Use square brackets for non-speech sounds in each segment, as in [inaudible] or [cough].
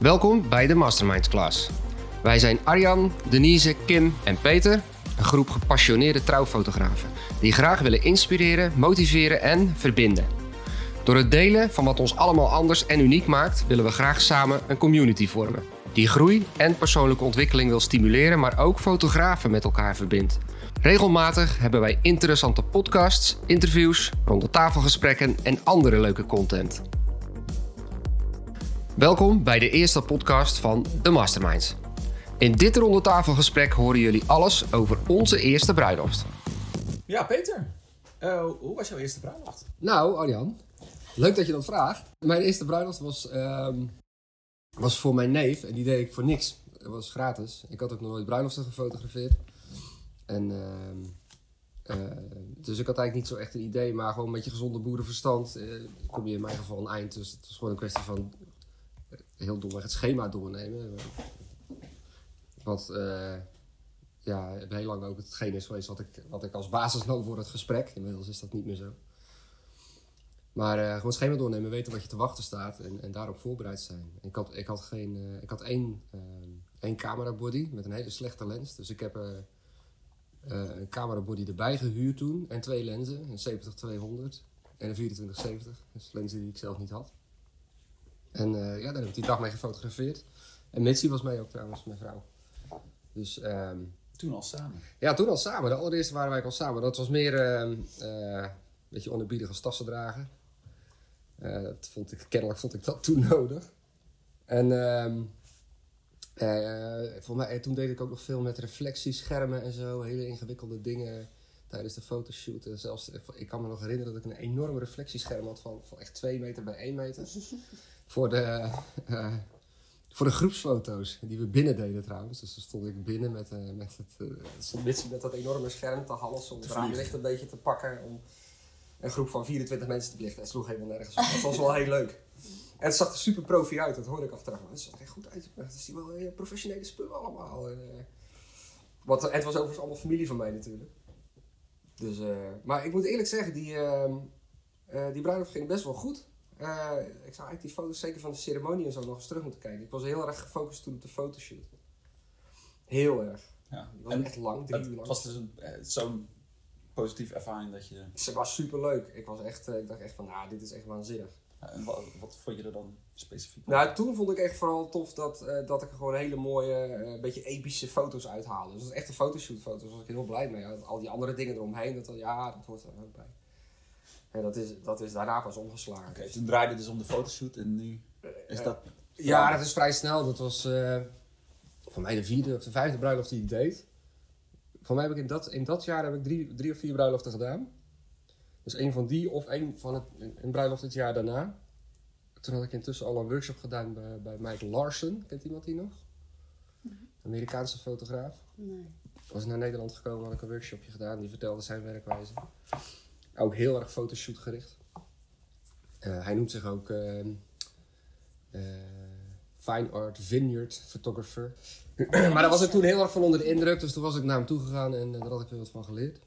Welkom bij de Masterminds Class. Wij zijn Arjan, Denise, Kim en Peter, een groep gepassioneerde trouwfotografen die graag willen inspireren, motiveren en verbinden. Door het delen van wat ons allemaal anders en uniek maakt, willen we graag samen een community vormen. Die groei en persoonlijke ontwikkeling wil stimuleren, maar ook fotografen met elkaar verbindt. Regelmatig hebben wij interessante podcasts, interviews, ronde tafelgesprekken en andere leuke content. Welkom bij de eerste podcast van The Masterminds. In dit ronde tafelgesprek horen jullie alles over onze eerste bruiloft. Ja, Peter. Uh, hoe was jouw eerste bruiloft? Nou, Arjan, leuk dat je dat vraagt. Mijn eerste bruiloft was, ehm, was voor mijn neef en die deed ik voor niks. Het was gratis. Ik had ook nog nooit bruiloften gefotografeerd. En, ehm, eh, dus ik had eigenlijk niet zo echt een idee, maar gewoon met je gezonde boerenverstand uh, kom je in mijn geval een eind. Dus het was gewoon een kwestie van heel domweg het schema doornemen. Wat uh, ja, heel lang ook hetgeen is geweest wat ik, wat ik als basis nam voor het gesprek. Inmiddels is dat niet meer zo. Maar uh, gewoon schema doornemen, weten wat je te wachten staat en, en daarop voorbereid zijn. Ik had, ik had, geen, uh, ik had één, één camerabody met een hele slechte lens. Dus ik heb een camerabody erbij gehuurd toen en twee lenzen, een 70-200 en een 2470. Dus lenzen die ik zelf niet had. En uh, ja, daar heb ik die dag mee gefotografeerd. En Mitzi was mee ook trouwens, mijn vrouw. Dus, um, toen al samen? Ja, toen al samen. De allereerste waren wij al samen. Dat was meer uh, uh, een beetje onerbiedig als tassen dragen. dat vond ik, kennelijk vond ik dat toen [laughs] nodig. En um, voor mij, toen deed ik ook nog veel met reflectieschermen en zo. Hele ingewikkelde dingen tijdens de fotoshoot. Zelfs, ik kan me nog herinneren dat ik een enorm reflectiescherm had van, van echt 2 meter bij 1 meter [laughs] voor de, uh, voor de groepsfoto's die we binnen deden trouwens. Dus dan stond ik binnen met, uh, met, het, uh, stond met dat enorme scherm te halsen om het raamlicht een beetje te pakken. Om een groep van 24 mensen te belichten. Het sloeg helemaal nergens op. Dat was wel heel leuk. En het zag er super profi uit, dat hoorde ik achteraf. Maar het zag er echt goed uit. Het is wel heel professionele spullen allemaal. En, wat, het was overigens allemaal familie van mij natuurlijk. Dus, maar ik moet eerlijk zeggen, die, ehm, die bruiloft ging best wel goed. Uh, ik zou eigenlijk die foto's, zeker van de ceremonie en zo, nog eens terug moeten kijken. Ik was heel erg gefocust toen op de fotoshoot. Heel erg. Ja. Was en echt lang, drie uur lang. Het was dus eh, zo'n positieve ervaring dat je... Ze was super leuk. Ik, was echt, eh, ik dacht echt van, nou, dit is echt waanzinnig. Ja, en wat, wat, vond je er dan specifiek Nou, toen vond ik echt vooral tof dat, uh, dat ik er gewoon hele mooie, uh, beetje epische foto's uithaalde. Dus dat was echt een fotoshoot-foto's, daar was ik heel blij mee. Al die andere dingen eromheen, dat, ja, dat hoort er ook bij. En dat is, dat is daarna pas omgeslagen. Oké, toen draaide dus om de fotoshoot en nu is uh, dat... Ja, dat is vrij snel. Dat was uh, voor mij de vierde of de vijfde bruiloft die ik deed. Voor mij heb ik in dat, in dat jaar heb ik drie, drie of vier bruiloften gedaan. Dus een van die of een van het, een bruiloft het jaar daarna. Toen had ik intussen al een workshop gedaan bij, bij Mike Larsen. Kent iemand die nog? Nee. Amerikaanse fotograaf. Nee. Was naar Nederland gekomen, had ik een workshopje gedaan. Die vertelde zijn werkwijze. Ook heel erg fotoshoot gericht. Uh, hij noemt zich ook uh, uh, Fine Art Vineyard Photographer. [clears throat] maar daar was ik toen heel erg van onder de indruk. Dus toen was ik naar hem toe gegaan en daar had ik weer wat van geleerd.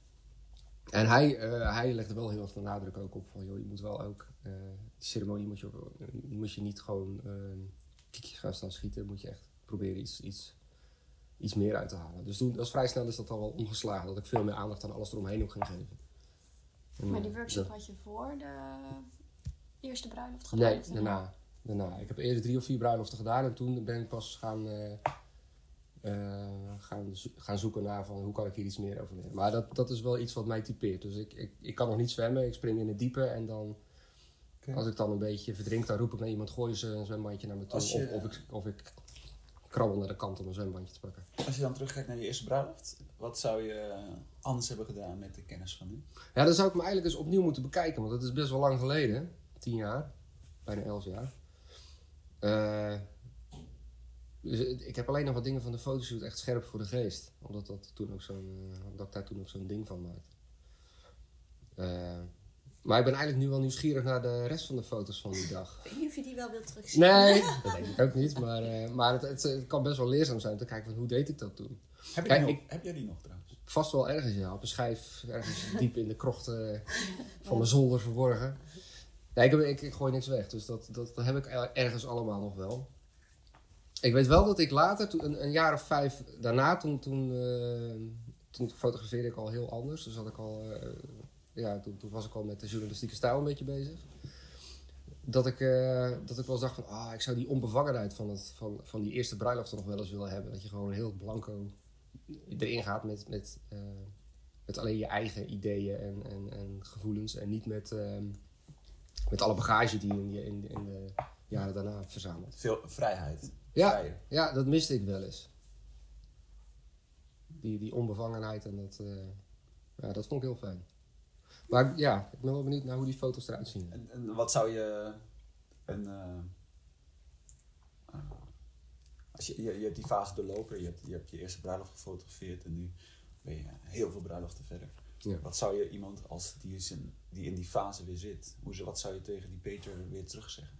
En hij, hij legde wel heel erg de nadruk ook op van, joh, je moet wel ook, de ceremonie moet je, moet je niet gewoon kiekjes gaan staan schieten. Moet je echt proberen iets, iets, iets meer uit te halen. Dus toen, was vrij snel is dat al wel omgeslagen. Dat ik veel meer aandacht aan alles eromheen ook ging geven. Maar die workshop had je voor de eerste bruiloft gedaan? Nee, daarna. daarna. Ik heb eerst drie of vier bruiloften gedaan en toen ben ik pas gaan, uh, uh, gaan, gaan zoeken naar van hoe kan ik hier iets meer over leren. Maar dat, dat is wel iets wat mij typeert. Dus ik, ik, ik kan nog niet zwemmen, ik spring in het diepe en dan... Okay. Als ik dan een beetje verdrink, dan roep ik naar iemand, gooi ze een zwembandje naar me toe. Je, of, of, ik, of ik krabbel naar de kant om een zwembandje te pakken. Als je dan terugkijkt naar je eerste bruiloft, wat zou je anders hebben gedaan met de kennis van nu? Ja, dan zou ik me eigenlijk eens opnieuw moeten bekijken, want dat is best wel lang geleden. Tien jaar, bijna elf jaar. Uh, dus ik heb alleen nog wat dingen van de fotoshoot echt scherp voor de geest. Omdat, dat toen ook zo'n, uh, omdat ik daar toen ook zo'n ding van maakte. Uh, maar ik ben eigenlijk nu wel nieuwsgierig naar de rest van de foto's van die dag. Ik weet niet of je die wel wilt terugzien. Nee, [laughs] dat denk ik ook niet. Maar, uh, maar het, het, het, kan best wel leerzaam zijn om te kijken van hoe deed ik dat toen. Heb, Kijk, ik, heb jij die nog trouwens? Vast wel ergens, ja. Op een schijf, ergens diep in de krochten van mijn zolder verborgen. Nee, ik, ik, ik, gooi niks weg. Dus dat, dat, dat heb ik ergens allemaal nog wel. Ik weet wel dat ik later, toen, een, een jaar of vijf daarna, toen, toen, eh, toen fotografeerde ik al heel anders. Dus had ik al, eh, ja, toen, toen was ik al met de journalistieke stijl een beetje bezig. Dat ik, eh, dat ik wel zag van, ah, ik zou die onbevangenheid van, het, van, van die eerste bruiloft nog wel eens willen hebben. Dat je gewoon heel blanco erin gaat met, met, eh, met alleen je eigen ideeën en, en, en gevoelens. En niet met, ehm, met alle bagage die je in, in, in de jaren daarna verzamelt. Veel vrijheid. Ja, Vrijer. ja, dat miste ik wel eens. Die, die onbevangenheid en dat, eh, ja, dat vond ik heel fijn. Maar ja, ik ben wel benieuwd naar hoe die foto's eruit zien. En, en wat zou je. Een, eh, eh, als je, je, je hebt die fase doorlopen, je hebt, je hebt je eerste bruiloft gefotografeerd en nu ben je heel veel bruiloften verder. Ja. Wat zou je iemand als die, is in, die in die fase weer zit, hoe, wat zou je tegen die Peter weer terugzeggen?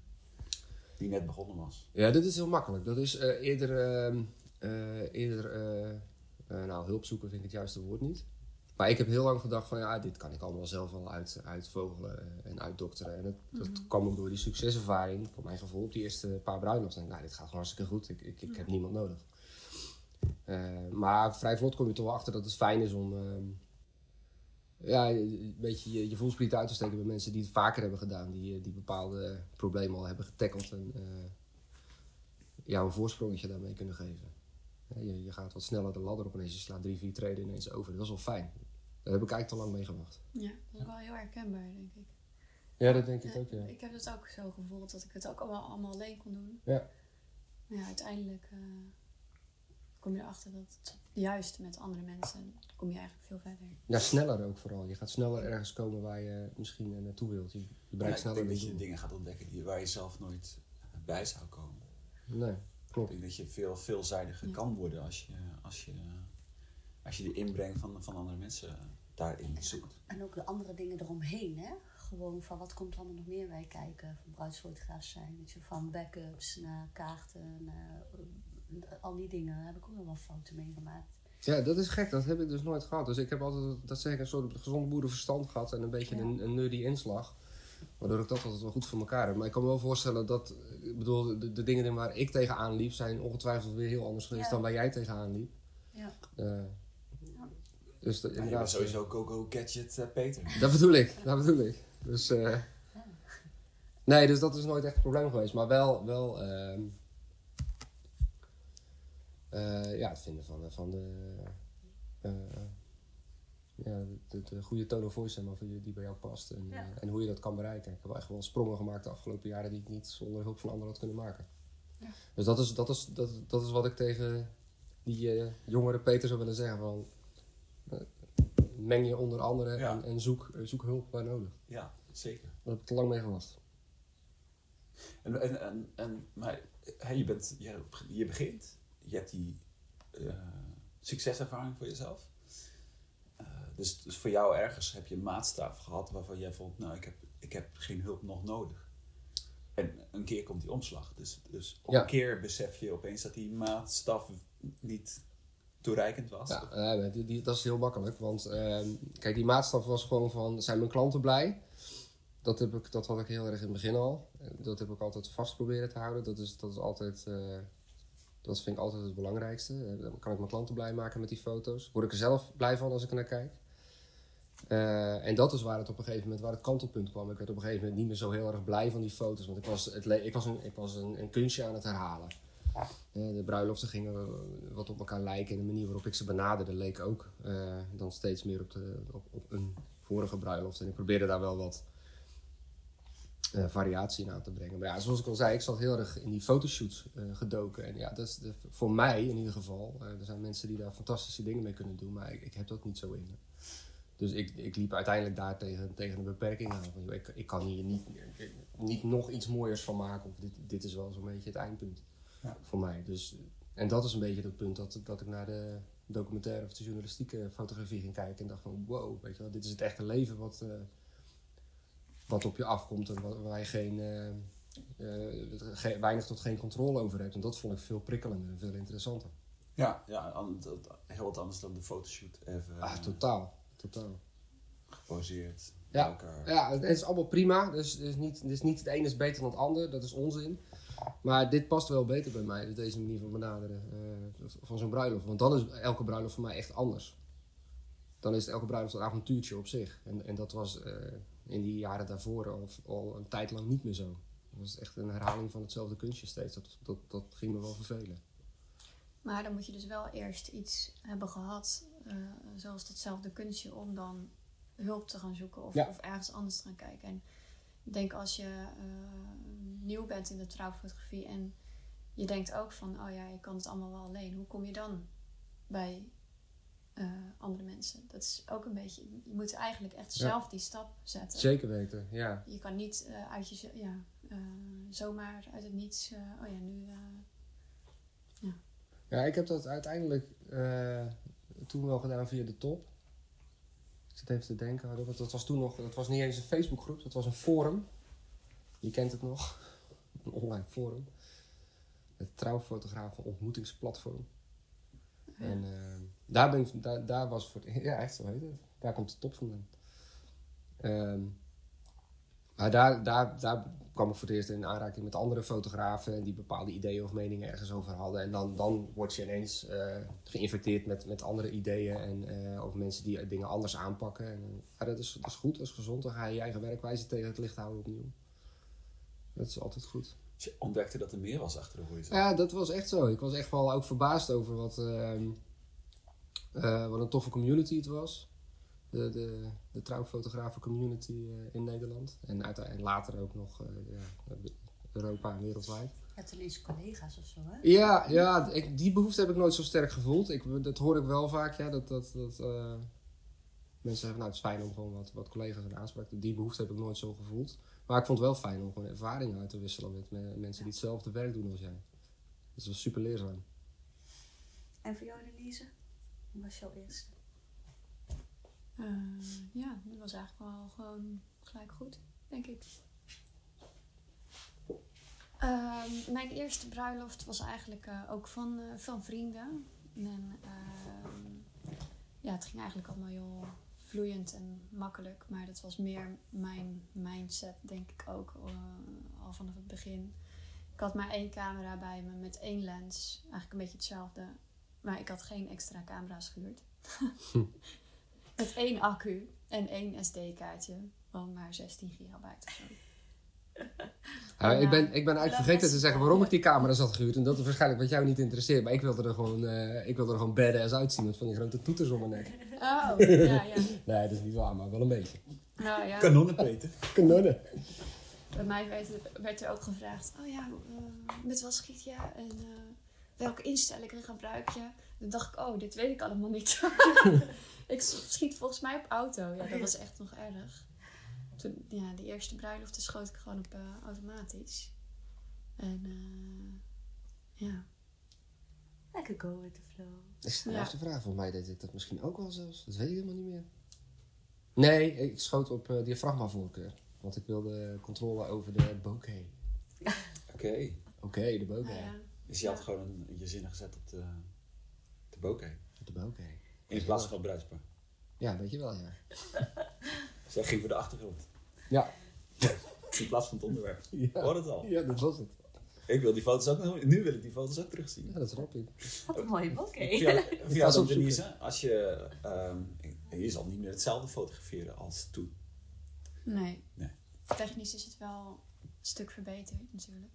Die net begonnen was. Ja, dit is heel makkelijk. Dat is eh, eerder, ehm, eh, eerder nou, hulp zoeken vind ik het juiste woord niet. Maar ik heb heel lang gedacht van ja, dit kan ik allemaal zelf wel uit, uitvogelen eh, en uitdokteren. En dat, dat kwam ook door die succeservaring, voor mijn gevoel, op die eerste paar bruiloften. En nou, dit gaat gewoon hartstikke goed, ik, ik, ik heb niemand nodig. Eh, maar vrij vlot kom je toch wel achter dat het fijn is om ehm, ja, een beetje je, je voelspriet uit te steken bij mensen die het vaker hebben gedaan. Die, die bepaalde problemen al hebben getackeld en eh, jou een voorsprongetje daarmee kunnen geven. Je, je gaat wat sneller de ladder op ineens, je slaat drie, vier treden ineens over. Dat is wel fijn. Daar heb ik eigenlijk te lang mee gewacht. Ja, dat is wel heel herkenbaar, denk ik. Ja, dat denk ik Ja, ook, ja. Ik heb het ook zo gevoeld dat ik het ook allemaal, allemaal alleen kon doen. Ja. Maar ja, uiteindelijk eh, kom je erachter dat het juist met andere mensen kom je eigenlijk veel verder. Ja, sneller ook vooral. Je gaat sneller ergens komen waar je misschien eh, naartoe wilt. Je, je Ja, bereikt ik sneller denk dat je dingen gaat ontdekken die, waar je zelf nooit bij zou komen. Nee, Ik klopt. denk dat je veel veelzijdiger Ja. kan worden als je, als je, als je de inbreng van, van andere mensen daarin zoekt. En ook de andere dingen eromheen, hè? Gewoon van wat komt er allemaal nog meer bij kijken. Van bruidsfotograaf zijn, weet je, van backups naar kaarten, naar, eh, al die dingen. Daar heb ik ook nog wel fouten meegemaakt. Ja, dat is gek. Dat heb ik dus nooit gehad. Dus ik heb altijd, dat zeg ik, een soort gezond boerenverstand gehad en een beetje Ja. een, een nerdy inslag. Waardoor ik dat altijd wel goed voor elkaar heb. Maar ik kan me wel voorstellen dat, ik bedoel, de, de dingen waar ik tegenaan liep zijn ongetwijfeld weer heel anders geweest Ja. dan waar jij tegenaan liep. Ja. Eh, dus Ja, je bent sowieso Go-Go Gadget eh, Peter. Dat bedoel ik, dat bedoel ik. Dus, eh, nee, dus dat is nooit echt een probleem geweest. Maar wel, wel ehm, eh, ja, het vinden van, van de, eh, ja, de, de goede tone of voice maar, die bij jou past. En, Ja. eh, en hoe je dat kan bereiken. Ik heb wel echt wel sprongen gemaakt de afgelopen jaren die ik niet zonder hulp van anderen had kunnen maken. Ja. Dus dat is, dat, is, dat, dat is wat ik tegen die eh, jongere Peter zou willen zeggen. Van, eh, meng je onder anderen Ja. en, en zoek, eh, zoek hulp waar nodig. Ja, zeker. Daar heb ik te lang mee gewacht. En, en, en, en, maar je, bent, je, je begint, je hebt die eh, succeservaring voor jezelf. Eh, dus, dus voor jou ergens heb je een maatstaf gehad waarvan jij vond, nou, ik heb, ik heb geen hulp nog nodig. En een keer komt die omslag. Dus, dus op Ja. een keer besef je opeens dat die maatstaf niet toereikend was. Ja, die, dat is heel makkelijk. Want ehm, kijk, die maatstaf was gewoon van, zijn mijn klanten blij? Dat, heb ik, dat had ik heel erg in het begin al. Dat heb ik altijd vast proberen te houden. Dat is, dat is altijd, eh, dat vind ik altijd het belangrijkste. Eh, Dan kan ik mijn klanten blij maken met die foto's. Word ik er zelf blij van als ik er naar kijk. Eh, en dat is waar het op een gegeven moment, waar het kantelpunt kwam. Ik werd op een gegeven moment niet meer zo heel erg blij van die foto's. Want ik was, het ik was, een, ik was een, een kunstje aan het herhalen. Eh, de bruiloften gingen wat op elkaar lijken. En de manier waarop ik ze benaderde leek ook eh, dan steeds meer op, de, op, op een vorige bruiloft. En ik probeerde daar wel wat eh, variatie in aan te brengen. Maar ja, zoals ik al zei, ik zat heel erg in die fotoshoots gedoken. En ja, dat is voor mij in ieder geval. er zijn mensen die daar fantastische dingen mee kunnen doen, maar ik, ik heb dat niet zo in me. Dus ik, ik liep uiteindelijk daar tegen, tegen een beperking aan. Van, ik, ik kan hier niet, niet nog iets mooiers van maken. Of dit, dit is wel zo'n beetje het eindpunt Ja. voor mij. Dus, en dat is een beetje het punt dat, dat ik naar de documentaire of de journalistieke fotografie ging kijken. En dacht van wow, weet je wel, dit is het echte leven wat, eh, wat op je afkomt. En wa- waar je geen, eh, eh, ge- weinig tot geen controle over hebt. En dat vond ik veel prikkelender en veel interessanter. Ja, ja heel wat anders dan de fotoshoot. Even Ah, totaal. Totaal. geposeerd. Ja. elkaar. Ja, het is allemaal prima. Dus, dus, niet, dus niet het ene is beter dan het ander. Dat is onzin. Maar dit past wel beter bij mij, dus deze manier van benaderen eh, van zo'n bruiloft. Want dan is elke bruiloft voor mij echt anders. Dan is het elke bruiloft een avontuurtje op zich. En, en dat was eh, in die jaren daarvoor al, al een tijd lang niet meer zo. Dat was echt een herhaling van hetzelfde kunstje steeds. Dat, dat, dat ging me wel vervelen. Maar dan moet je dus wel eerst iets hebben gehad, eh, zoals datzelfde kunstje, om dan hulp te gaan zoeken of, Ja. of ergens anders te gaan kijken. En ik denk als je nieuw bent in de trouwfotografie en je denkt ook van, oh ja, ik kan het allemaal wel alleen. Hoe kom je dan bij eh, andere mensen? Dat is ook een beetje, je moet eigenlijk echt Ja. zelf die stap zetten. Zeker weten, ja. Je kan niet eh, uit je, ja, eh, zomaar uit het niets, oh ja, nu... eh, Ja, ik heb dat uiteindelijk toen wel gedaan via de top. Ik zit even te denken, dat was toen nog, dat was niet eens een Facebookgroep, dat was een forum. Je kent het nog, een online forum. Het trouwfotografen ontmoetingsplatform. En eh, daar, ben ik, daar, daar was voor, [laughs] ja echt zo heet het, daar komt de top vandaan. Ehm, maar daar, daar, daar kwam ik voor het eerst in aanraking met andere fotografen en die bepaalde ideeën of meningen ergens over hadden. En dan, dan word je ineens eh, geïnfecteerd met, met andere ideeën en eh, over mensen die dingen anders aanpakken. En, ja, dat, is, dat is goed, dat is gezond. Dan ga je je eigen werkwijze tegen het licht houden opnieuw. Dat is altijd goed. Dus je ontdekte dat er meer was achter de horizon. Ja, dat was echt zo. Ik was echt wel ook verbaasd over wat, ehm, eh, wat een toffe community het was. De, de, de trouwfotografen community eh, in Nederland. En, uiteindelijk later ook nog eh, ja, Europa en wereldwijd. Je hebt ineens collega's of zo, hè? Ja, ja ik, die behoefte heb ik nooit zo sterk gevoeld. Ik, dat hoor ik wel vaak, ja, dat, dat, dat eh, mensen zeggen, nou het is fijn om gewoon wat, wat collega's aan aanspraak te Die behoefte heb ik nooit zo gevoeld. Maar ik vond het wel fijn om gewoon ervaringen uit te wisselen met me- mensen die hetzelfde werk doen als jij. Dat was super leerzaam. En voor jou, Denise? Wat was jouw eerste? Eh, ja, dat was eigenlijk wel gewoon gelijk goed, denk ik. Ehm, mijn eerste bruiloft was eigenlijk eh, ook van, eh, van vrienden. En ehm, ja, het ging eigenlijk allemaal heel vloeiend en makkelijk. Maar dat was meer mijn mindset, denk ik ook, eh, al vanaf het begin. Ik had maar één camera bij me met één lens. Eigenlijk een beetje hetzelfde. Maar ik had geen extra camera's gehuurd. [laughs] Met één accu en één SD-kaartje van maar 16 gigabyte of zo. Ik, ben, ik ben eigenlijk vergeten te zeggen waarom ik die camera's had gehuurd. En dat is waarschijnlijk wat jou niet interesseert. Maar ik wilde er gewoon, eh, ik wilde er gewoon badass uitzien met van die grote toeters om mijn nek. Oh, ja, ja. [laughs] Nee, dat is niet waar, maar wel een beetje. Nou ja, Kanonnen, Peter. Kanonnen. bij mij werd, werd er ook gevraagd: Oh ja, eh, met wat schiet je en eh, welke instellingen gebruik je? Toen dacht ik: Oh, dit weet ik allemaal niet. [laughs] ik schiet volgens mij op auto. Ja, dat was echt nog erg. Toen, ja, de eerste bruiloft schoot ik gewoon op eh, automatisch. En eh, ja. Lekker go with the flow. Dat is de Ja. laatste vraag. Volgens mij deed ik dat misschien ook wel zelfs. Dat weet ik helemaal niet meer. Nee, ik schoot op eh diafragmavoorkeur. Want ik wilde controle over de bokeh. [laughs] Oké. Oké, de bokeh. Nou ja. Dus je had gewoon een, je zinnen gezet op de, de bokeh. De bokeh. In plaats van het bruidspaar. Ja, weet je wel, ja. [laughs] Dus jij ging voor de achtergrond. Ja. [laughs] In plaats van het onderwerp. Ja, Hoor het al. ja dat was het. Ik wil die foto's ook nog, nu wil ik die foto's ook terugzien. Ja, dat snap ik. Wat een mooie bokeh. Opzoeken. Denise, als je, ehm, je zal niet meer hetzelfde fotograferen als toen. Nee. Nee. Technisch is het wel een stuk verbeterd natuurlijk.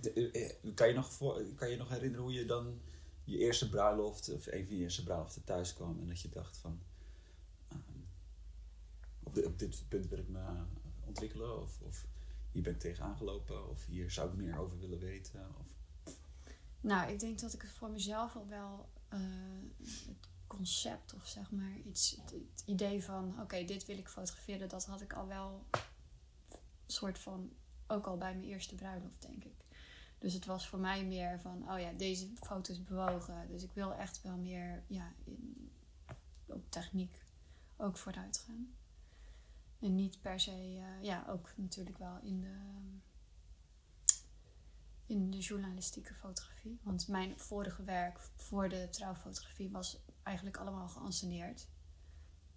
De- eh, eh, kan, je nog voor, kan je nog herinneren hoe je dan je eerste bruiloft, of een van je eerste bruiloften thuis kwam en dat je dacht van, op, dit- punt wil ik me eh, ontwikkelen, of, of hier ben ik tegenaan gelopen, of hier zou ik meer over willen weten. Of, Nou, ik denk dat ik voor mezelf al wel eh, het concept of zeg maar iets, het, idee van oké, dit wil ik fotograferen, dat had ik al wel soort van ook al bij mijn eerste bruiloft, denk ik. Dus het was voor mij meer van, oh ja, deze foto is bewogen. Dus ik wil echt wel meer ja, in, op techniek ook vooruit gaan. En niet per se, eh, ja, ook natuurlijk wel in de, in de journalistieke fotografie. Want mijn vorige werk voor de trouwfotografie was eigenlijk allemaal geanceneerd.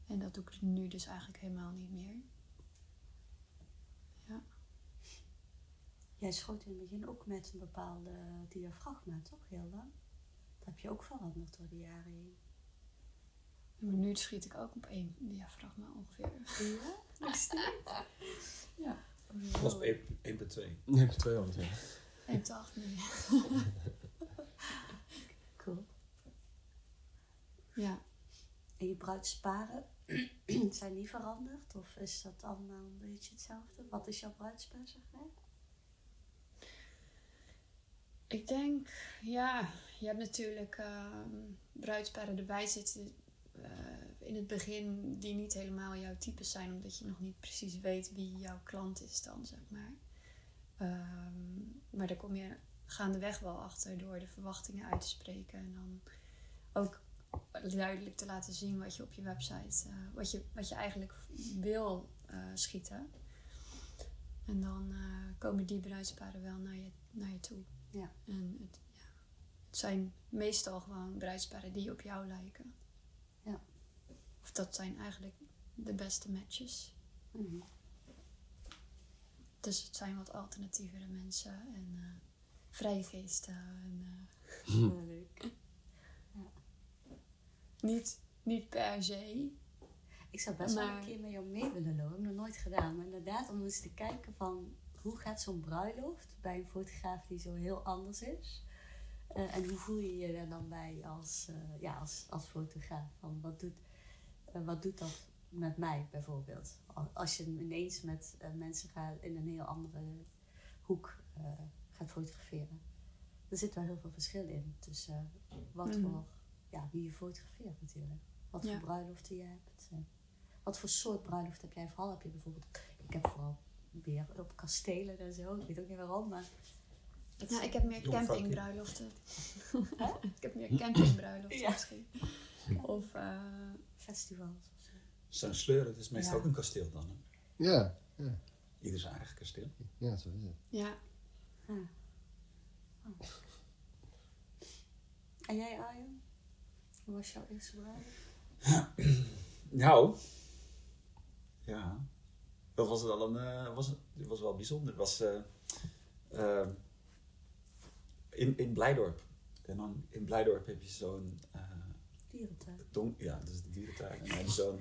En dat doe ik nu dus eigenlijk helemaal niet meer. Ja. Jij schoot in het begin ook met een bepaalde diafragma, toch? Heel. Dat heb je ook veranderd door de jaren heen. Maar nu schiet ik ook op één diafragma ongeveer. Ja? [laughs] Steeds? Ja. Dat was op 1.2. Nee, 200 ja. 1 tot 8, nee. Cool. Ja. En je bruidsparen, [clears throat] zijn die veranderd? Of is dat allemaal een beetje hetzelfde? Wat is jouw bruidspaar, zeg maar? Ik denk, ja, je hebt natuurlijk ehm bruidsparen erbij zitten eh, in het begin die niet helemaal jouw types zijn, omdat je nog niet precies weet wie jouw klant is dan, zeg maar. Ehm, maar daar kom je gaandeweg wel achter door de verwachtingen uit te spreken en dan ook duidelijk te laten zien wat je op je website, eh, wat, je, wat je eigenlijk wil eh, schieten. En dan komen die bruidsparen wel naar je, naar je toe. Ja. En het, ja, het zijn meestal gewoon bruidsparen die op jou lijken. Ja. Of dat zijn eigenlijk de beste matches. Mhm. Dus het zijn wat alternatievere mensen en eh vrije geesten. En, eh, Ja, [laughs] leuk. niet, niet per se. Ik zou best wel een keer met jou mee willen lopen. Ik heb nog nooit gedaan. Maar inderdaad, om eens te kijken van hoe gaat zo'n bruiloft bij een fotograaf die zo heel anders is. Eh, en hoe voel je je er dan bij als, eh, ja, als, als fotograaf? Van wat, doet, eh, wat doet dat met mij bijvoorbeeld? Al- Als je ineens met mensen gaat in een heel andere hoek gaat fotograferen. Er zit wel heel veel verschil in tussen wat Mhm. voor, ja, wie je fotografeert natuurlijk. Wat Ja. voor bruiloften je hebt. wat voor soort bruiloft heb jij? Vooral heb je bijvoorbeeld, ik heb vooral weer op kastelen en zo. Ik weet ook niet waarom, maar. Nou, is- ik heb meer campingbruiloften. [laughs] ik heb meer campingbruiloften Ja. misschien. Of eh, festivals of zo. Zo'n sleur, dat is meestal Ja. ook een kasteel dan. Hè? Ja, ja, Ieder zijn eigen kasteel. ja, zo is het. ja, Ah. Oh. En jij, Arjen? Hoe was jouw eerste bruiloft? [clears throat] Nou, ja, dat was wel een, eh, was, het was wel bijzonder. Het was eh, eh, in, in Blijdorp. En dan in Blijdorp heb je zo'n eh, Dierentuin. don- ja, dat is de dierentuin. En dan heb je zo'n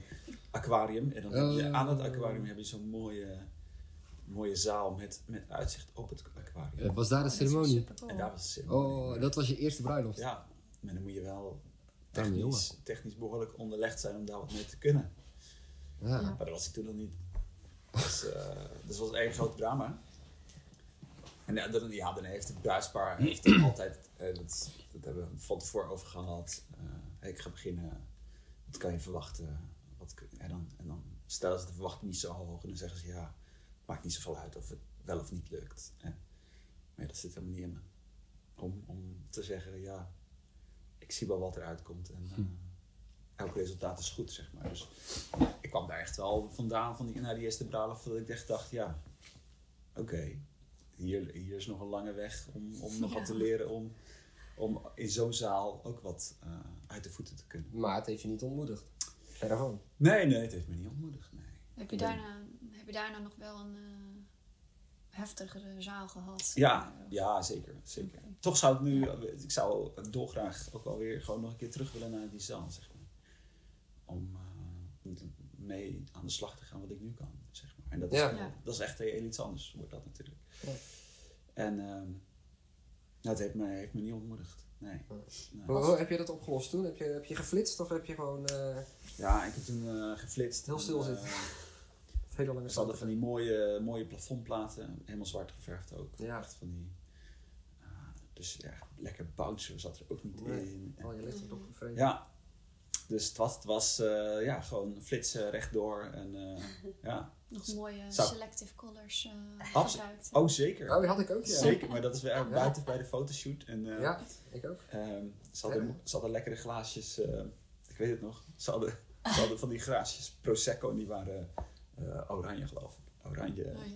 aquarium. En dan heb je Oh. aan het aquarium heb je zo'n mooie, mooie zaal met, met uitzicht op het aquarium. Eh, was daar de dat wel ceremonie? En daar was de ceremonie. Oh, dat was je eerste bruiloft? Ja, maar dan moet je wel technisch, technisch behoorlijk onderlegd zijn om daar wat mee te kunnen. Ja. Ja. Maar dat was ik toen nog niet. Dus, eh, dus dat was één groot drama. En ja, dan, heeft het bruidspaar [clears throat] heeft altijd, eh, dat, dat hebben we van tevoren over gehad. Eh, ik ga beginnen, wat kan je verwachten? Wat, kun- en, dan, en dan stellen ze de verwachting niet zo hoog en dan zeggen ze ja, maakt niet zoveel uit of het wel of niet lukt. En, maar ja, dat zit helemaal niet in me. Om, om te zeggen ja, ik zie wel wat eruit komt en eh, elk resultaat is goed, zeg maar. Dus ik kwam daar echt wel vandaan van die, naar die eerste bruiloft dat ik echt dacht, ja, oké, hier, hier is nog een lange weg om, om nog wat te leren om, om in zo'n zaal ook wat eh, uit de voeten te kunnen. Maar het heeft je niet ontmoedigd. Verder van. Nee, nee, het heeft me niet ontmoedigd, nee. Heb je daarna, heb je daarna nog wel een eh, heftigere zaal gehad? Ja, Of- ja, zeker, zeker. Toch zou ik nu, ik zou dolgraag ook wel weer gewoon nog een keer terug willen naar die zaal, zeg maar. Om eh, mee aan de slag te gaan wat ik nu kan, zeg maar. En dat is, Ja. wel- Ja. dat is echt heel iets anders, wordt dat natuurlijk. Ja. En ehm nou, het heeft me, heeft me niet ontmoedigd, nee. Hoe, heb je dat opgelost toen? Heb je, heb je geflitst of heb je gewoon eh, Ja, ik heb toen eh, geflitst. Heel stil En, zitten. [laughs] eh, hele lange Ze hadden van die mooie, mooie plafondplaten, helemaal zwart geverfd ook. Ja. Echt van die, dus ja, lekker bouncer zat er ook niet Nee. in. En- Oh, je licht erop gevreden. ja, dus het was, het was eh, ja, gewoon flitsen rechtdoor. En, eh, [laughs] ja. Nog mooie Zou- selective colors eh Abs- gebruikt. Oh, zeker. Oh, die had ik ook, ja. Zeker, maar dat is weer Ja. buiten bij de fotoshoot. En, eh, Ja, ik ook. ehm, ze, hadden, Ja. ze hadden lekkere glaasjes, eh, ik weet het nog. Ze hadden, ze hadden van die glaasjes Prosecco en die waren eh, oranje, geloof ik. Oranje. Oh, ja.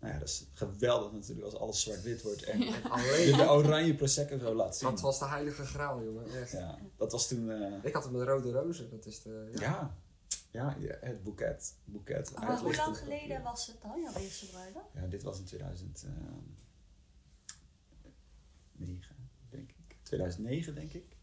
Nou ja, dat is geweldig natuurlijk als alles zwart-wit wordt en Ja. je Alleen, de oranje Prosecco zo laat zien. dat was de heilige graal, jongen. Echt. Ja, dat was toen, eh, Ik had hem met rode rozen. Dat is de... ja. Ja. Ja, het boeket. boeket Maar hoe uitlichten. lang geleden was het dan, jouw eerste bruiloft? Ja, dit was in 2000, eh, 2009, denk ik. 2009, denk ik.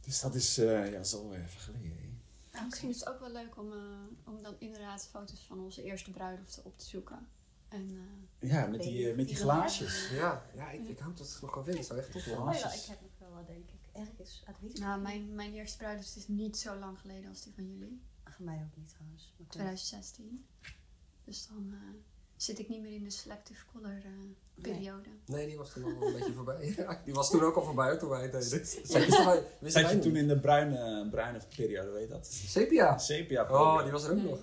Dus dat is, eh, ja, al even geleden. hè. Misschien is het ook wel leuk om, eh, om dan inderdaad foto's van onze eerste bruiloften op te zoeken. En eh, Ja, met die, met die die wel glaasjes. Ja, ja ik, ik hoop dat het nog kan winnen. Dat zou echt tof zijn. Oh ja, Glaasjes. ik heb nog wel wat, denk ik. Ergens, uit weet ik nou, mijn, mijn eerste bruiloft is niet zo lang geleden als die van jullie. Voor mij ook niet trouwens. Maar goed. 2016. Dus dan eh, zit ik niet meer in de selective color eh, periode. Nee, die was toen al een [laughs] beetje voorbij. Ja, die was toen ook al voorbij toen wij het deden. Zat wij je toen in de bruine, bruine periode, weet je dat? Sepia. Sepia Oh, die was er ook Nee. nog.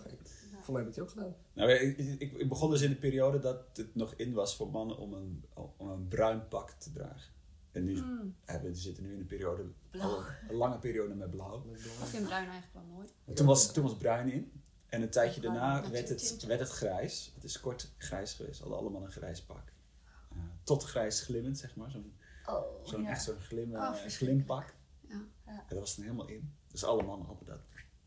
Voor mij heb ik die ook gedaan. Nou, ik, ik, ik begon dus in de periode dat het nog in was voor mannen om een, om een bruin pak te dragen. En nu Mm. hebben we zitten nu in een periode, Blauw. al een lange periode met blauw. Ik vind bruin eigenlijk wel mooi. Toen was, toen was bruin in. En een tijdje Bruin, daarna werd het, werd het grijs. Het is kort grijs geweest. We hadden allemaal een grijs pak. Eh, tot grijs glimmend, zeg maar. Zo'n Oh, ja. echt zo'n glim, Oh, eh, glimpak. Ja. En dat was dan helemaal in. Dus alle mannen hadden dat.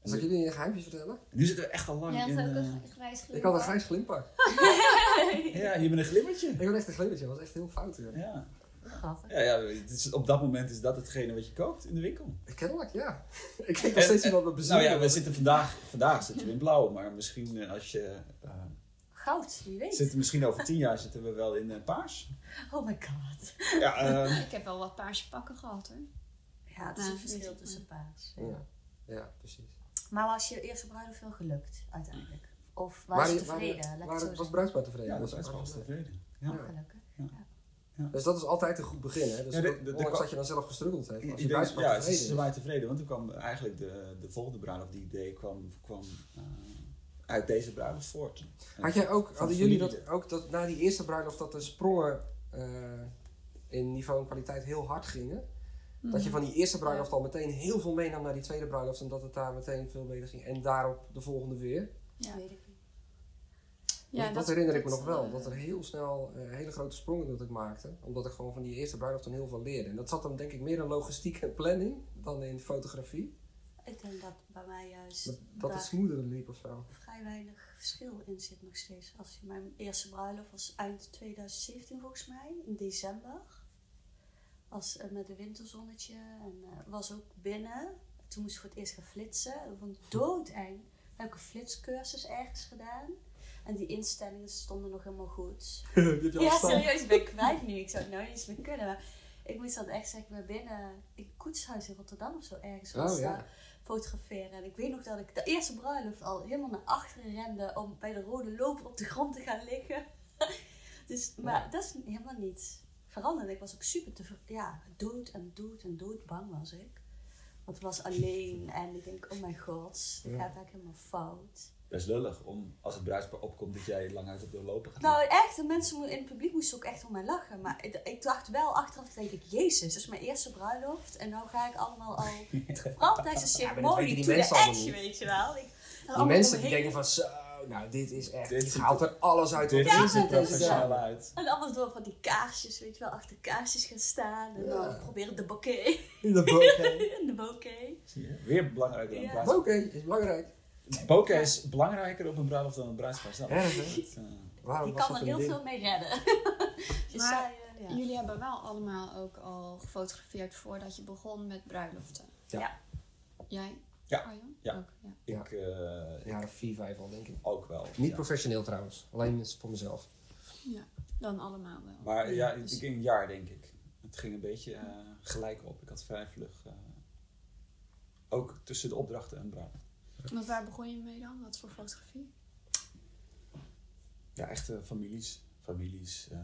En Zal ik jullie een geheimje vertellen? en nu zitten we echt al lang Ja, in... ik eh, een grijs Ik had een grijs glimpak. [laughs] ja, hier met een glimmertje. Ik had echt een glimmertje. Dat was echt heel fout. Ja. Grappig. Ja, ja het is, op dat moment is dat hetgene wat je koopt in de winkel. Kennelijk, ja. [laughs] Ik denk nog steeds iemand met bezoek. Nou ja, we zitten vandaag, vandaag zitten we in blauw, maar misschien eh, als je... eh, Goud, wie weet. zitten misschien over tien jaar zitten we wel in eh, paars. Oh my god. Ja, [laughs] eh, Ik heb wel wat paarse pakken gehad hoor. Ja, het is een verschil tussen paars. Ja, ja precies. Maar was je eerste bruiloft veel gelukt uiteindelijk? Of Waar was je waar tevreden? Waar was bruidspaar tevreden? ja, dat was echt tevreden. Ja. Ja. Dus dat is altijd een goed begin, hè? Dus Ja, de- dat- de- dat je dan zelf gestruggeld heeft. Als je denk, ja, tevreden ze, is. ze waren tevreden, want toen kwam eigenlijk de, de volgende bruiloft die ik deed, kwam, kwam eh, uit deze bruiloft voort. Had jij ook, hadden jullie dat ook, dat na die eerste bruiloft, dat de sprongen eh, in niveau en kwaliteit heel hard gingen? Dat je van die eerste bruiloft al meteen heel veel meenam naar die tweede bruiloft en dat het daar meteen veel beter ging. En daarop de volgende weer. Ja, Weet ik niet. dat, dat herinner ik me nog wel. Dat er heel snel eh, hele grote sprongen dat ik maakte. Omdat ik gewoon van die eerste bruiloft dan heel veel leerde. En dat zat dan denk ik meer in logistiek en planning dan in fotografie. Ik denk dat bij mij juist Dat, het smoother liep of zo. vrij weinig verschil in zit nog steeds. Als je mijn eerste bruiloft was eind 2017 volgens mij, in december. Was eh, met een winterzonnetje en eh, was ook binnen. Toen moest ik voor het eerst gaan flitsen. Dat vond ik doodeng. Heb ik een flitscursus ergens gedaan. En die instellingen stonden nog helemaal goed. [laughs] Ja, serieus, ik ben kwijt nu. Ik zou het nou niet eens meer kunnen. Maar ik moest dan echt zeg maar binnen in Koetshuis in Rotterdam of zo ergens Oh ja. fotograferen. En ik weet nog dat ik de eerste bruiloft al helemaal naar achteren rende om bij de rode loper op de grond te gaan liggen. [laughs] dus, maar dat is helemaal niet veranderd. Ik was ook super te, ja, dood en dood en dood bang was ik. Want ik was alleen en ik denk, oh mijn god, dit Ja. gaat eigenlijk helemaal fout. Dat is lullig, om als het bruidspaar opkomt dat jij lang uit op de lopen gaat. Nou, echt, de mensen in het publiek moesten ook echt om mij lachen. Maar ik, ik dacht wel achteraf, denk ik, jezus, dit is mijn eerste bruiloft. En nou ga ik allemaal al, [laughs] vooral tijdens de Ja, dat ceremonie, die to the mensen allemaal edge, niet. weet je wel. Ik, Die mensen die denken van zo, nou dit is echt, Dit haalt er alles uit Dit ziet er professioneel uit. En allemaal door van die kaarsjes, weet je wel, achter kaarsjes gaan staan. En dan Ja. proberen de bouquet. In de bokeh. [laughs] De bouquet. Zie je? Weer belangrijker dan Ja. Bokeh is belangrijk. Bokeh is belangrijker op een bruiloft dan een bruidspaar zelf. Eh, Waarom Je was kan er heel ding? veel mee redden. [laughs] Maar eh, ja. Jullie hebben wel allemaal ook al gefotografeerd voordat je begon met bruiloften. Ja. Ja. Jij? Ja. Arjan? Ja. Ook, ja. ik eh, Ja, vier, vijf al denk ik. ook wel. Niet ja. professioneel trouwens, alleen voor mezelf. ja, dan allemaal wel. Maar ja, Dus- ik een jaar denk ik. Het ging een beetje eh, gelijk op. Ik had vrij vlug. eh, ook tussen de opdrachten en bruiloft. Want waar begon je mee dan? Wat voor fotografie? Ja, echte families. Families, eh,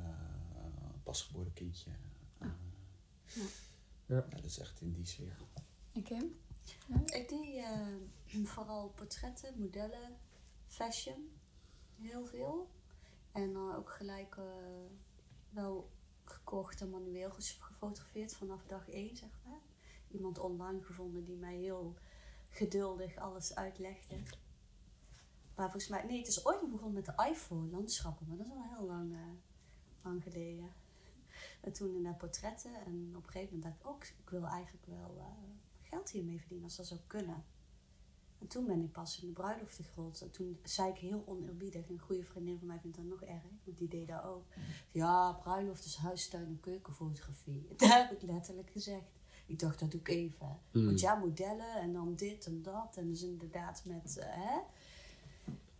pasgeboren kindje. eh, Ja. Ja. ja, dat is echt in die sfeer. En Kim? Ik deed eh, [clears throat] vooral portretten, modellen, fashion, heel veel. En dan ook gelijk eh, wel gekocht en manueel gefotografeerd vanaf dag één, zeg maar. Iemand online gevonden die mij heel geduldig alles uitlegde. Maar volgens mij, nee, het is ooit begonnen met de iPhone landschappen, maar dat is al heel lang, eh, lang geleden. En toen in de portretten en op een gegeven moment dacht ik ook, ik wil eigenlijk wel eh, geld hiermee verdienen als dat zou kunnen. En toen ben ik pas in de bruiloft gerold. En toen zei ik heel oneerbiedig, een goede vriendin van mij vindt dat nog erg, want die deed dat ook. Ja, bruiloft is huistuin en keukenfotografie. [laughs] Dat heb ik letterlijk gezegd. Ik dacht, dat doe ik even. Mm. Want ja, modellen en dan dit en dat. En dus inderdaad met, eh, hè.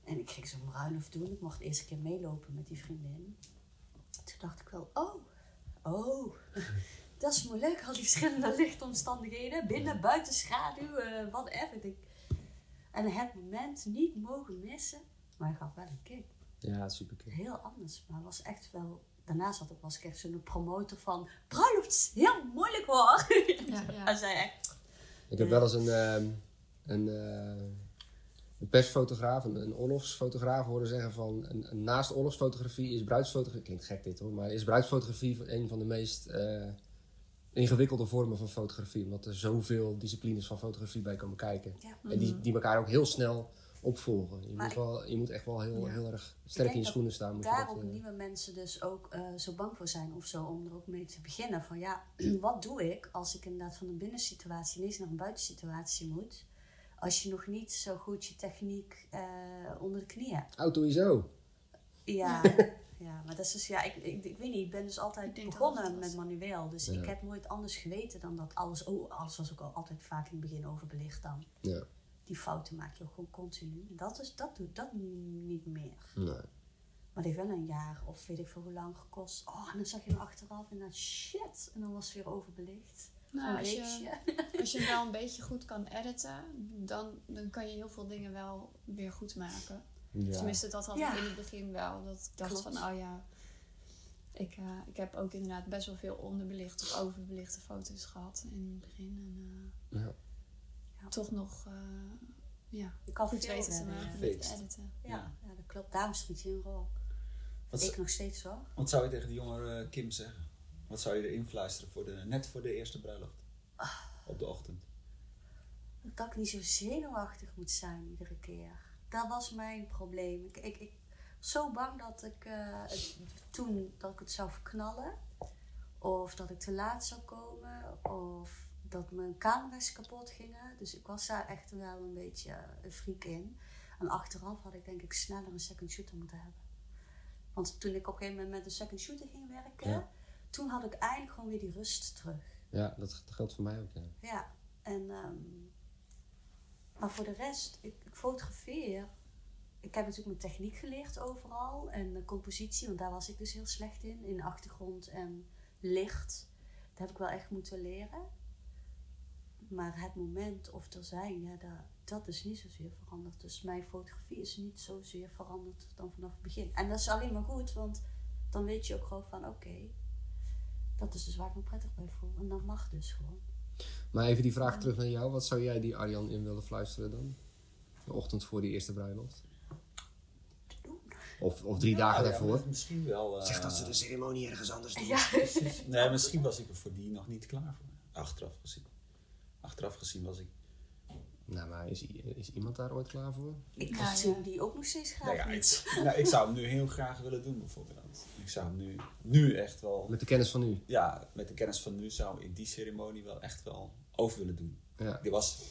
En ik ging zo'n bruiloft doen. Ik mocht de eerste keer meelopen met die vriendin. Toen dacht ik wel, oh, oh, [laughs] dat is moeilijk. Al die verschillende lichtomstandigheden, binnen, buiten, schaduw, eh whatever. Ik En het moment niet mogen missen, maar ik had wel een kick. Ja, super cool. Heel anders, maar was echt wel... Daarnaast had ik, was ik echt zo'n promotor van... Bruiloft is heel moeilijk hoor. Ja, ja. [laughs] Hij zei echt... Ik heb wel eens een, ehm, een, eh, een persfotograaf, een, een oorlogsfotograaf horen zeggen van... Een, een naast oorlogsfotografie is bruidsfotografie... Klinkt gek dit hoor, maar is bruidsfotografie een van de meest eh, ingewikkelde vormen van fotografie. Omdat er zoveel disciplines van fotografie bij komen kijken. Ja. En die, die elkaar ook heel snel opvolgen. Je, Maar moet, ik- wel, je moet echt wel heel, Ja. heel erg sterk in je schoenen staan. Moet dat, daarom eh, nieuwe mensen dus ook eh, zo bang voor zijn of zo om er ook mee te beginnen. Van ja, [clears throat] wat doe ik als ik inderdaad van een binnensituatie ineens naar een buitensituatie moet? Als je nog niet zo goed je techniek eh, onder de knie hebt. Auto ISO. Ja, [laughs] ja maar dat is dus, ja, ik, ik, ik weet niet, ik ben dus altijd begonnen met manueel. Dus Ja. ik heb nooit anders geweten dan dat alles, oh, alles was ook al altijd vaak in het begin overbelicht dan. Ja. Die fouten maak je ook gewoon continu. Dat, is, dat doet dat nu niet meer. Nee. Maar het heeft wel een jaar of weet ik veel hoe lang gekost. Oh, en dan zag je hem achteraf en dan shit. En dan was het weer overbelicht. Nou, Een als, je, [laughs] als je wel een [laughs] beetje goed kan editen, dan, dan kan je heel veel dingen wel weer goed maken. Ja. Tenminste, dat had Ja. ik in het begin wel. Dat ik dacht Klopt. van, oh ja, ik, eh, ik heb ook inderdaad best wel veel onderbelichte of overbelichte foto's gehad in het begin. En eh, Ja. Ja. toch nog eh, ja, Je kan goed weten te maken met editen. Ja, ja, dat klopt. Daarom schiet je een rol. Wat, Ik nog steeds hoor. wat zou je tegen die jongere eh, Kim zeggen? Wat zou je erin fluisteren voor de, net voor de eerste bruiloft? Op de ochtend. Dat ik niet zo zenuwachtig moet zijn iedere keer. Dat was mijn probleem. Ik, ik, ik was zo bang dat ik eh, het, toen dat ik het zou verknallen. Of dat ik te laat zou komen. Of dat mijn camera's kapot gingen. Dus ik was daar echt wel een beetje een freak in. En achteraf had ik denk ik sneller een second shooter moeten hebben. Want toen ik op een gegeven moment met een second shooter ging werken. Ja. Toen had ik eindelijk gewoon weer die rust terug. ja, dat geldt voor mij ook. Ja. Ja, en, ehm, maar voor de rest, ik, ik fotografeer. Ik heb natuurlijk mijn techniek geleerd overal en de compositie, want daar was ik dus heel slecht in, in achtergrond en licht. Dat heb ik wel echt moeten leren. Maar het moment of er zijn, ja, dat, dat is niet zozeer veranderd. Dus mijn fotografie is niet zozeer veranderd dan vanaf het begin. En dat is alleen maar goed, want dan weet je ook gewoon van oké, dat is dus waar ik me prettig bij voel. En dat mag dus gewoon. Maar even die vraag terug naar jou. Wat zou jij die Arjan in willen fluisteren dan? De ochtend voor die eerste bruiloft? Of, of drie dagen ja, daarvoor? Misschien wel. eh, Zeg dat ze de ceremonie ergens anders doen. Ja. Precies. [laughs] Nee, misschien was ik er voor die nog niet klaar voor. Achteraf gezien. Achteraf gezien was ik. Nou, maar is, is iemand daar ooit klaar voor? Ik Ja, zie ja. die ook nog steeds graag Nou ja, niet. ik, nou, ik zou hem nu heel graag willen doen, bijvoorbeeld. Ik zou hem nu, nu echt wel. Met de kennis van nu. Ja, met de kennis van nu zou ik die ceremonie wel echt wel over willen doen. Ja. Die was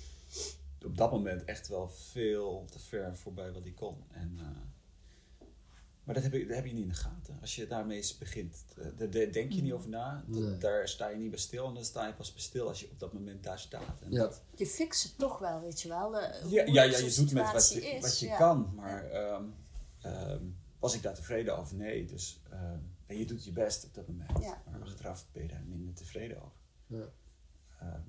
op dat moment echt wel veel te ver voorbij wat ik kon. En, eh, maar dat heb, je, dat heb je niet in de gaten. Als je daarmee eens begint, eh, daar denk je niet over na. Dat- Nee. Daar sta je niet bij stil. En dan sta je pas bij stil als je op dat moment daar staat. En Ja. dat, Je fixt het toch wel, weet je wel. de- hoe ja, ja, ja, je doet met wat je, is, wat je ja. kan. Maar ehm, ehm, was ik daar tevreden over? Nee. Dus ehm, en je doet je best op dat moment. Ja. Maar achteraf ben je daar minder tevreden over. Ja. Ehm,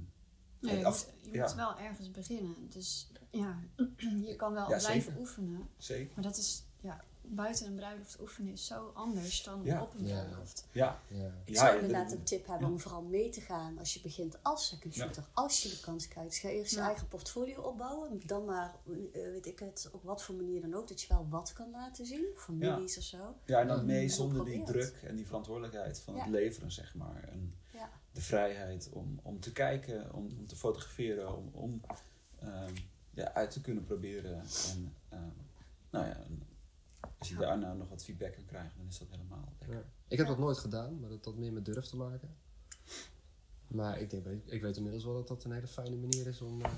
Nee, je Af- moet, je ja. moet wel ergens beginnen. Dus ja, [clears throat] je kan wel Ja, blijven zeker. oefenen. zeker. Maar dat is, ja, buiten een bruiloft oefenen is zo anders dan Ja. op een Ja. bruiloft. Ja, Ja. Ik zou ja, inderdaad de- een tip hebben ja. om vooral mee te gaan als je begint als second Ja. shooter. Als je de kans krijgt. Dus ga eerst je eigen portfolio opbouwen. Dan maar, eh, weet ik het, op wat voor manier dan ook. Dat je wel wat kan laten zien. Families of zo. ja, en dan mee En zonder die druk en die verantwoordelijkheid van het leveren, zeg maar. En Ja. de vrijheid om, om te kijken, om, om te fotograferen, om, om ehm, ja, uit te kunnen proberen. En ehm, nou ja, en als je daarna nog wat feedback kan krijgen, dan is dat helemaal lekker. Ja. Ik heb dat nooit gedaan, maar dat had meer met durf te maken. Maar ik, denk, ik weet inmiddels wel dat dat een hele fijne manier is om, eh,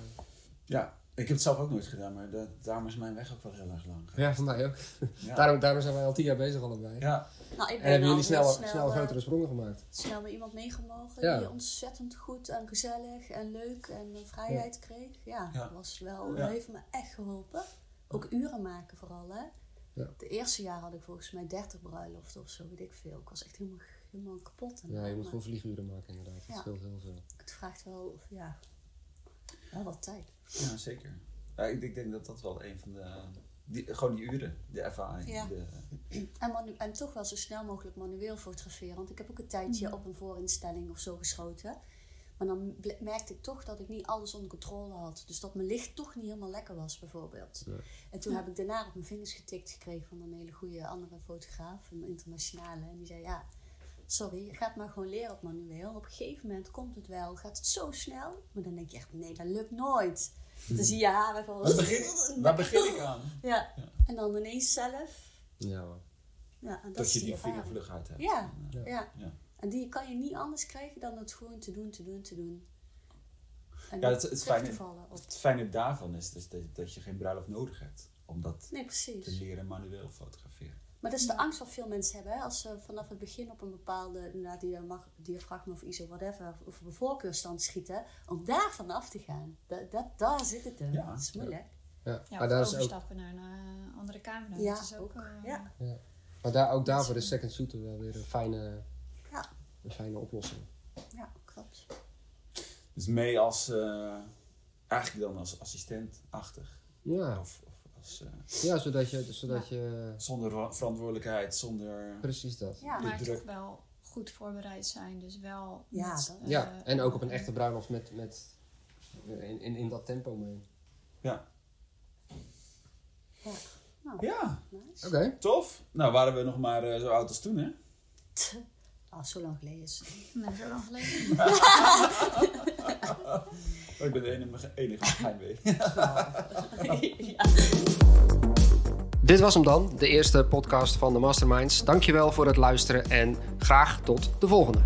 Ja, ik heb het zelf ook nooit gedaan, maar da- daarom is mijn weg ook wel heel erg lang. Ja, voor mij ook. Ja. [laughs] Daarom, daarom zijn wij al tien jaar bezig allebei. ja. Nou, ik ben En hebben jullie snel, snel, eh, grotere sprongen gemaakt? snel met iemand meegemogen Ja. die ontzettend goed en gezellig en leuk en eh, vrijheid kreeg. Ja, Ja. dat was wel, Ja. heeft me echt geholpen. Ook uren maken vooral, hè. Ja. De eerste jaar had ik volgens mij 30 bruiloften of zo, weet ik veel. Ik was echt helemaal, helemaal kapot. Ja, je moet Maar gewoon vlieguren maken inderdaad. Dat Ja. scheelt heel veel. Het vraagt wel, ja, wel wat tijd. ja, zeker. Ja, ik, ik denk dat dat wel een van de... Die, gewoon die uren, de ervaring. Ja. De, En, manu- en toch wel zo snel mogelijk manueel fotograferen. Want ik heb ook een tijdje op een voorinstelling of zo geschoten. Maar dan merkte ik toch dat ik niet alles onder controle had. Dus dat mijn licht toch niet helemaal lekker was, bijvoorbeeld. Ja. En toen heb ik daarna op mijn vingers getikt gekregen van een hele goede andere fotograaf, een internationale. En die zei: Ja, sorry, je gaat maar gewoon leren op manueel. Op een gegeven moment komt het wel, gaat het zo snel. Maar dan denk je echt: Nee, dat lukt nooit. Dan zie je haren van. waar, begin, waar begin ik aan? [laughs] Ja. En dan ineens zelf. Ja hoor. Ja, en dat Dat je die ervaring. vinger vlug uit hebt. Ja, Ja. ja. Ja. En die kan je niet anders krijgen dan het gewoon te doen, te doen, te doen. En Ja, het- het fijne- te vallen op. Het fijne daarvan is dus dat, dat je geen bruiloft nodig hebt. Om dat Nee, te leren manueel fotograferen. Maar dat is de angst wat veel mensen hebben. Hè? Als ze vanaf het begin op een bepaalde inderdaad, mag- diafragma of ISO, whatever, of een voorkeurstand schieten, om daar vanaf te gaan. Dat, dat, daar zit het in. Ja, dat is moeilijk. Ja. Ja, maar, daar is ook, overstappen naar een eh, andere camera. Ja, dat is ook, ook. eh, Ja. maar daar, ook daarvoor is second shooter wel weer een fijne, Ja. Een fijne oplossing. Ja, klopt. Dus mee als, eh, eigenlijk dan als assistent-achtig. Ja, Of, of als, eh, ja zodat je, zodat je zonder verantwoordelijkheid, zonder... precies dat. Ja, Maar druk. toch wel goed voorbereid zijn. Dus wel. Ja, met, dat- eh, Ja, en ook op een echte bruiloft met, met in, in, in dat tempo mee. Ja. ja. Nou, Ja, nice. Oké. tof. Nou waren we nog maar eh, zo oud als toen, hè? [laughs] Ah, zo lang geleden is het. Nee, zo lang geleden. [laughs] Oh, ik ben de enige, enige geheimwee. [laughs] ja. Dit was hem dan, de eerste podcast van de Masterminds. Dankjewel voor het luisteren en graag tot de volgende.